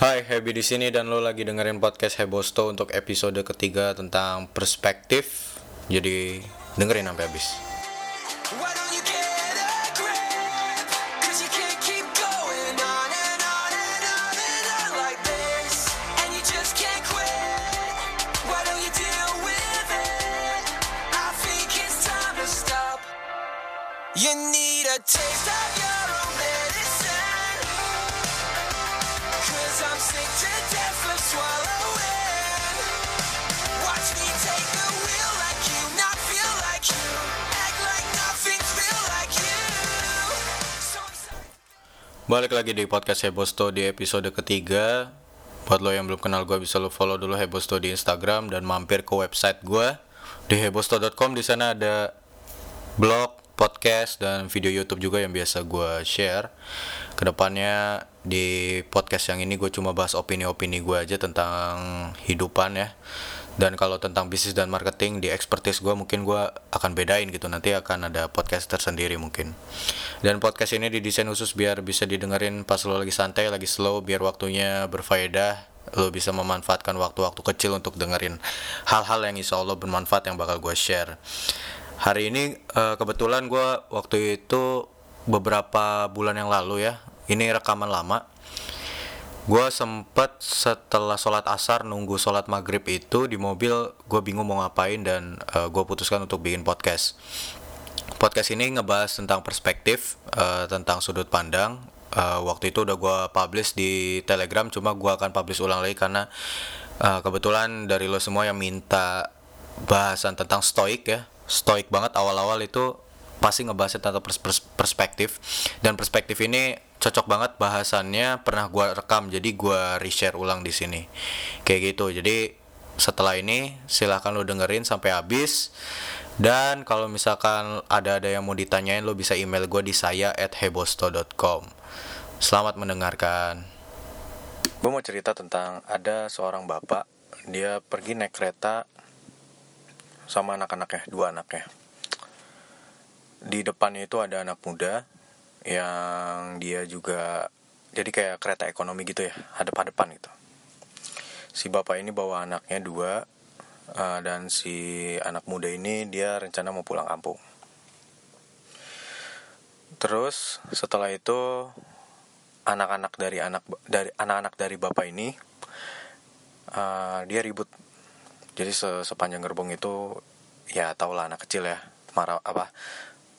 Hai, Happy di sini dan lo lagi dengerin podcast Hebosto untuk episode ketiga tentang perspektif. Jadi dengerin sampai habis. You Balik lagi di podcast Hebosto di episode ketiga. Buat lo yang belum kenal gue bisa lo follow dulu Hebosto di Instagram dan mampir ke website gue di hebosto.com. Di sana ada blog, podcast dan video YouTube juga yang biasa gue share. Ke depannya di podcast yang ini gue cuma bahas opini-opini gue aja tentang hidupan ya. Dan kalau tentang bisnis dan marketing di expertise gue mungkin gue akan bedain gitu nanti akan ada podcast tersendiri mungkin. Dan podcast ini didesain khusus biar bisa didengerin pas lo lagi santai, lagi slow, biar waktunya berfaedah. Lo bisa memanfaatkan waktu-waktu kecil untuk dengerin hal-hal yang insya Allah bermanfaat yang bakal gue share. Hari ini eh, kebetulan gue waktu itu beberapa bulan yang lalu ya, ini rekaman lama gue sempet setelah sholat asar nunggu sholat maghrib itu di mobil gue bingung mau ngapain dan gue putuskan untuk bikin podcast. Podcast ini ngebahas tentang perspektif eh, tentang sudut pandang. Eh, waktu itu udah gue publish di telegram cuma gue akan publish ulang lagi karena eh, kebetulan dari lo semua yang minta bahasan tentang stoik ya. Stoik banget awal-awal itu pasti ngebahasnya tentang pers- pers- perspektif. Dan perspektif ini cocok banget bahasannya pernah gua rekam jadi gua reshare ulang di sini. Kayak gitu. Jadi setelah ini silahkan lo dengerin sampai habis. Dan kalau misalkan ada ada yang mau ditanyain lo bisa email gue di saya at hebosto.com selamat mendengarkan. Gue mau cerita tentang ada seorang bapak dia pergi naik kereta sama anak-anaknya dua anaknya di depannya itu ada anak muda yang dia juga jadi kayak kereta ekonomi gitu ya hadap-hadapan gitu. Si bapak ini bawa anaknya dua eh, dan si anak muda ini dia rencana mau pulang kampung. Terus setelah itu anak-anak dari anak dari anak-anak dari bapak ini eh, dia ribut. Jadi se- sepanjang gerbong itu ya tau lah anak kecil ya marah apa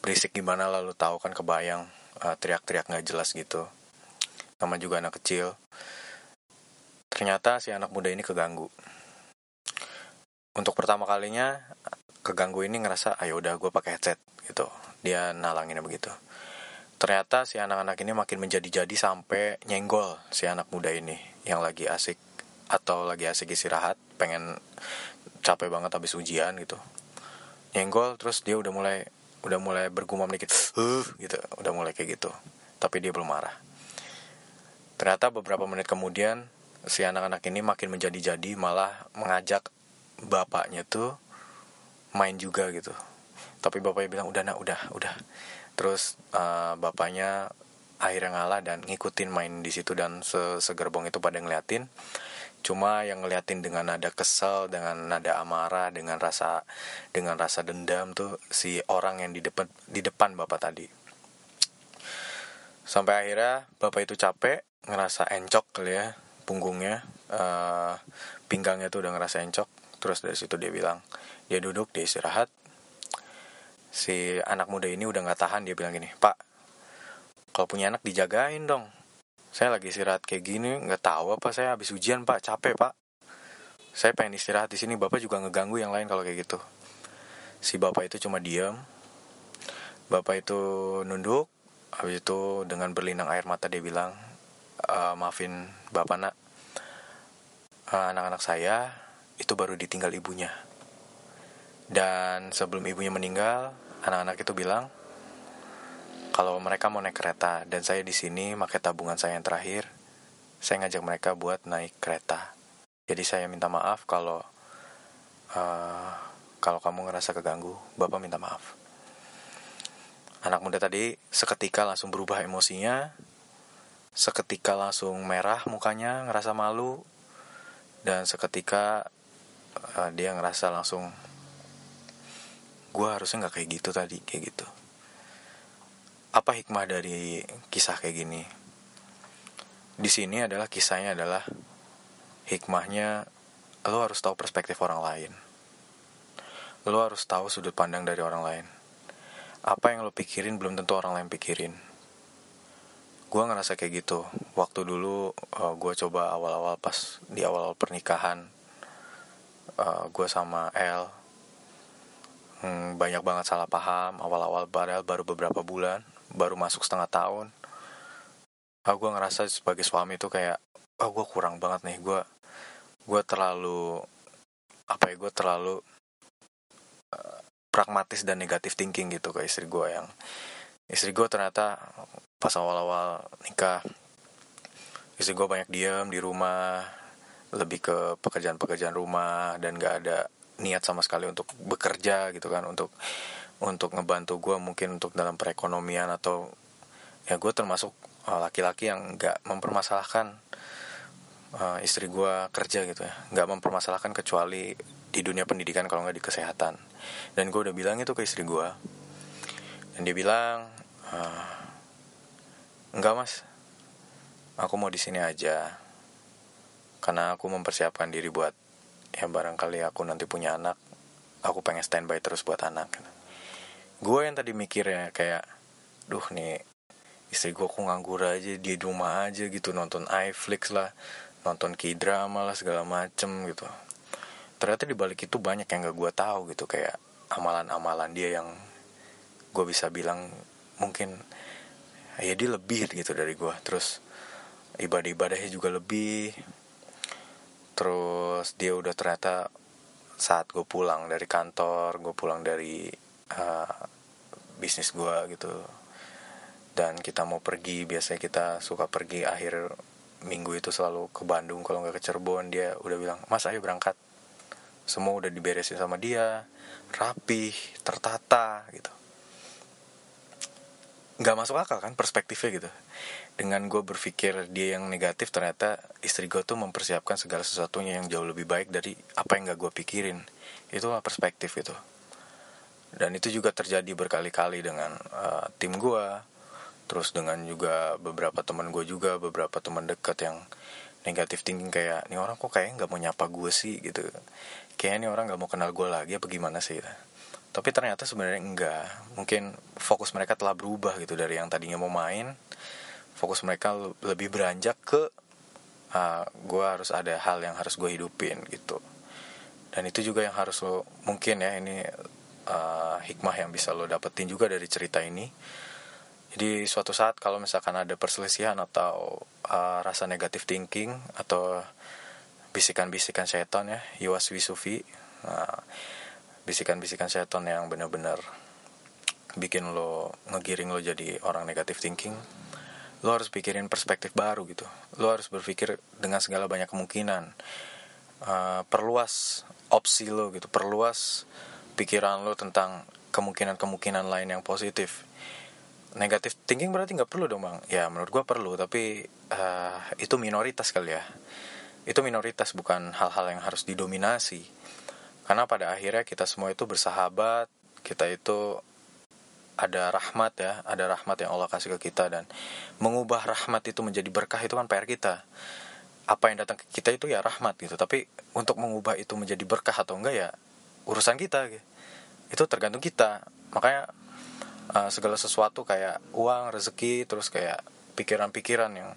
berisik gimana lalu tahu kan kebayang eh, teriak-teriak nggak jelas gitu. Sama juga anak kecil. Ternyata si anak muda ini keganggu. Untuk pertama kalinya keganggu ini ngerasa ayo udah gue pakai headset gitu. Dia nalanginnya begitu. Ternyata si anak-anak ini makin menjadi-jadi sampai nyenggol si anak muda ini yang lagi asik atau lagi asik istirahat pengen capek banget habis ujian gitu. Nyenggol terus dia udah mulai udah mulai bergumam dikit uh gitu udah mulai kayak gitu. Tapi dia belum marah. Ternyata beberapa menit kemudian si anak-anak ini makin menjadi-jadi malah mengajak bapaknya tuh main juga gitu. Tapi bapaknya bilang udah nak udah udah. Terus eh, bapaknya akhirnya ngalah dan ngikutin main di situ dan se segerbong itu pada ngeliatin cuma yang ngeliatin dengan nada kesel dengan nada amarah dengan rasa dengan rasa dendam tuh si orang yang di depan di depan bapak tadi. Sampai akhirnya bapak itu capek ngerasa encok kali ya punggungnya eh, pinggangnya tuh udah ngerasa encok. Terus dari situ dia bilang dia duduk dia istirahat. Si anak muda ini udah nggak tahan dia bilang gini pak kalau punya anak dijagain dong saya lagi istirahat kayak gini nggak tahu apa saya habis ujian pak. Capek pak. Saya pengen istirahat di sini bapak juga ngeganggu yang lain kalau kayak gitu. Si bapak itu cuma diam bapak itu nunduk. Habis itu dengan berlinang air mata dia bilang "Eh, maafin bapak nak. Eh, anak-anak saya itu baru ditinggal ibunya. Dan sebelum ibunya meninggal anak-anak itu bilang kalau mereka mau naik kereta dan saya di sini pakai tabungan saya yang terakhir saya ngajak mereka buat naik kereta. Jadi saya minta maaf kalau eh, kalau kamu ngerasa keganggu bapak minta maaf. Anak muda tadi seketika langsung berubah emosinya seketika langsung merah mukanya ngerasa malu dan seketika uh, dia ngerasa langsung gue harusnya nggak kayak gitu tadi kayak gitu apa hikmah dari kisah kayak gini? Di sini adalah kisahnya adalah hikmahnya lo harus tahu perspektif orang lain. Lo harus tahu sudut pandang dari orang lain. Apa yang lo pikirin belum tentu orang lain pikirin. Gue ngerasa kayak gitu. Waktu dulu uh, gue coba awal-awal pas di awal-awal pernikahan uh, gue sama El hmm, banyak banget salah paham awal-awal padahal baru beberapa bulan baru masuk setengah tahun. Uh, gue ngerasa sebagai suami tuh kayak oh gue kurang banget nih. Gue gue terlalu apa ya gue terlalu uh, pragmatis dan negatif thinking gitu ke istri gue yang istri gue ternyata pas awal-awal nikah istri gue banyak diem di rumah lebih ke pekerjaan-pekerjaan rumah dan gak ada niat sama sekali untuk bekerja gitu kan untuk untuk ngebantu gue mungkin untuk dalam perekonomian atau ya gue termasuk uh, laki-laki yang nggak mempermasalahkan uh, istri gue kerja gitu ya. Nggak mempermasalahkan kecuali di dunia pendidikan kalau nggak di kesehatan. Dan gue udah bilang itu ke istri gue dan dia bilang uh, enggak mas. Aku mau di sini aja. Karena aku mempersiapkan diri buat ya barangkali aku nanti punya anak aku pengen standby terus buat anak gue yang tadi mikirnya kayak duh nih istri gue aku nganggur aja di rumah aja gitu. Nonton iFlix lah nonton k-drama lah segala macem gitu. Ternyata di balik itu banyak yang gak gue tahu gitu. Kayak amalan-amalan dia yang gue bisa bilang mungkin ya dia lebih gitu dari gue terus ibadah-ibadahnya juga lebih. Terus dia udah ternyata saat gue pulang dari kantor gue pulang dari uh, bisnis gue gitu. Dan kita mau pergi biasanya kita suka pergi akhir minggu itu selalu ke Bandung kalau nggak ke Cirebon dia udah bilang mas ayo berangkat. Semua udah diberesin sama dia rapih tertata gitu. Nggak masuk akal kan perspektifnya gitu. Dengan gue berpikir dia yang negatif ternyata istri gue tuh mempersiapkan segala sesuatunya yang jauh lebih baik dari apa yang gak gue pikirin. Itulah perspektif itu dan itu juga terjadi berkali-kali dengan uh, tim gue terus dengan juga beberapa teman gue juga beberapa teman dekat yang negatif thinking kayak nih orang kok kayak nggak mau nyapa gue sih gitu. Kayaknya nih orang nggak mau kenal gue lagi apa gimana sih? Gitu tapi ternyata sebenarnya enggak. Mungkin fokus mereka telah berubah gitu dari yang tadinya mau main. Fokus mereka lebih beranjak ke uh, ah, gue harus ada hal yang harus gue hidupin gitu. Dan itu juga yang harus lo mungkin ya ini uh, hikmah yang bisa lo dapetin juga dari cerita ini. Jadi suatu saat kalau misalkan ada perselisihan atau uh, rasa negatif thinking atau bisikan-bisikan setan ya yuwas wisufi uh, bisikan-bisikan setan yang benar-benar bikin lo ngegiring lo jadi orang negatif thinking lo harus pikirin perspektif baru gitu. Lo harus berpikir dengan segala banyak kemungkinan uh, perluas opsi lo gitu perluas pikiran lo tentang kemungkinan-kemungkinan lain yang positif. Negatif thinking berarti nggak perlu dong bang. Ya menurut gue perlu tapi uh, itu minoritas kali ya. Itu minoritas bukan hal-hal yang harus didominasi. Karena pada akhirnya kita semua itu bersahabat kita itu ada rahmat ya ada rahmat yang Allah kasih ke kita dan mengubah rahmat itu menjadi berkah itu kan PR kita. Apa yang datang ke kita itu ya rahmat gitu tapi untuk mengubah itu menjadi berkah atau enggak ya urusan kita gitu. Itu tergantung kita. Makanya uh, segala sesuatu kayak uang rezeki terus kayak pikiran-pikiran yang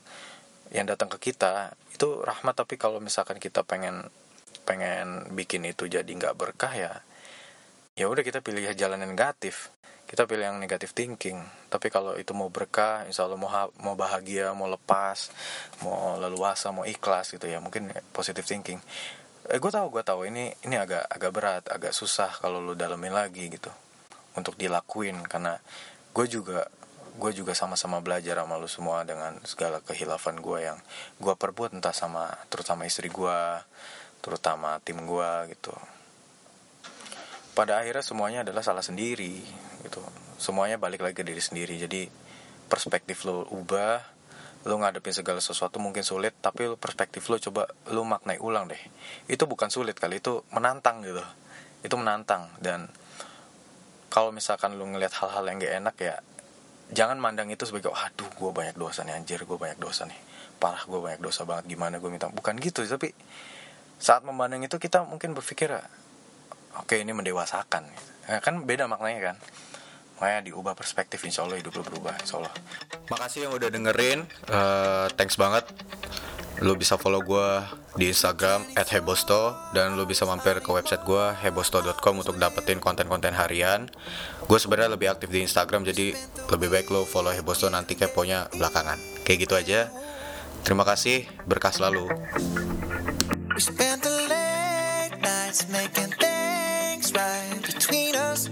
yang datang ke kita itu rahmat. Tapi kalau misalkan kita pengen pengen bikin itu jadi nggak berkah ya ya udah kita pilih jalan yang negatif. Kita pilih yang negatif thinking. Tapi kalau itu mau berkah insya Allah mau mau bahagia mau lepas mau leluasa mau ikhlas gitu ya mungkin positive thinking eh gue tahu gue tahu. Ini ini agak agak berat agak susah kalau lu dalemin lagi gitu. Untuk dilakuin karena gue juga gue juga sama-sama belajar sama lu semua dengan segala kehilafan gue yang gue perbuat entah sama terutama istri gue terutama tim gue gitu. Pada akhirnya semuanya adalah salah sendiri gitu. Semuanya balik lagi ke diri sendiri. Jadi perspektif lo ubah lu ngadepin segala sesuatu mungkin sulit tapi lu perspektif lu coba lu maknai ulang deh. Itu bukan sulit kali itu menantang gitu. Itu menantang dan kalau misalkan lu ngelihat hal-hal yang gak enak ya jangan mandang itu sebagai aduh gue banyak dosa nih anjir gue banyak dosa nih. Parah gue banyak dosa banget gimana gue minta bukan gitu tapi saat memandang itu kita mungkin berpikir oke ini mendewasakan. Ya, kan beda maknanya kan makanya diubah perspektif insya Allah hidup lu berubah insya Allah. Makasih yang udah dengerin. Eh, thanks banget. Lu bisa follow gue di Instagram @hebosto dan lu bisa mampir ke website gue hebosto.com untuk dapetin konten-konten harian. Gue sebenarnya lebih aktif di Instagram jadi lebih baik lu follow hebosto nanti keponya belakangan. Kayak gitu aja. Terima kasih. Berkah selalu. We spent the late nights making things right between us.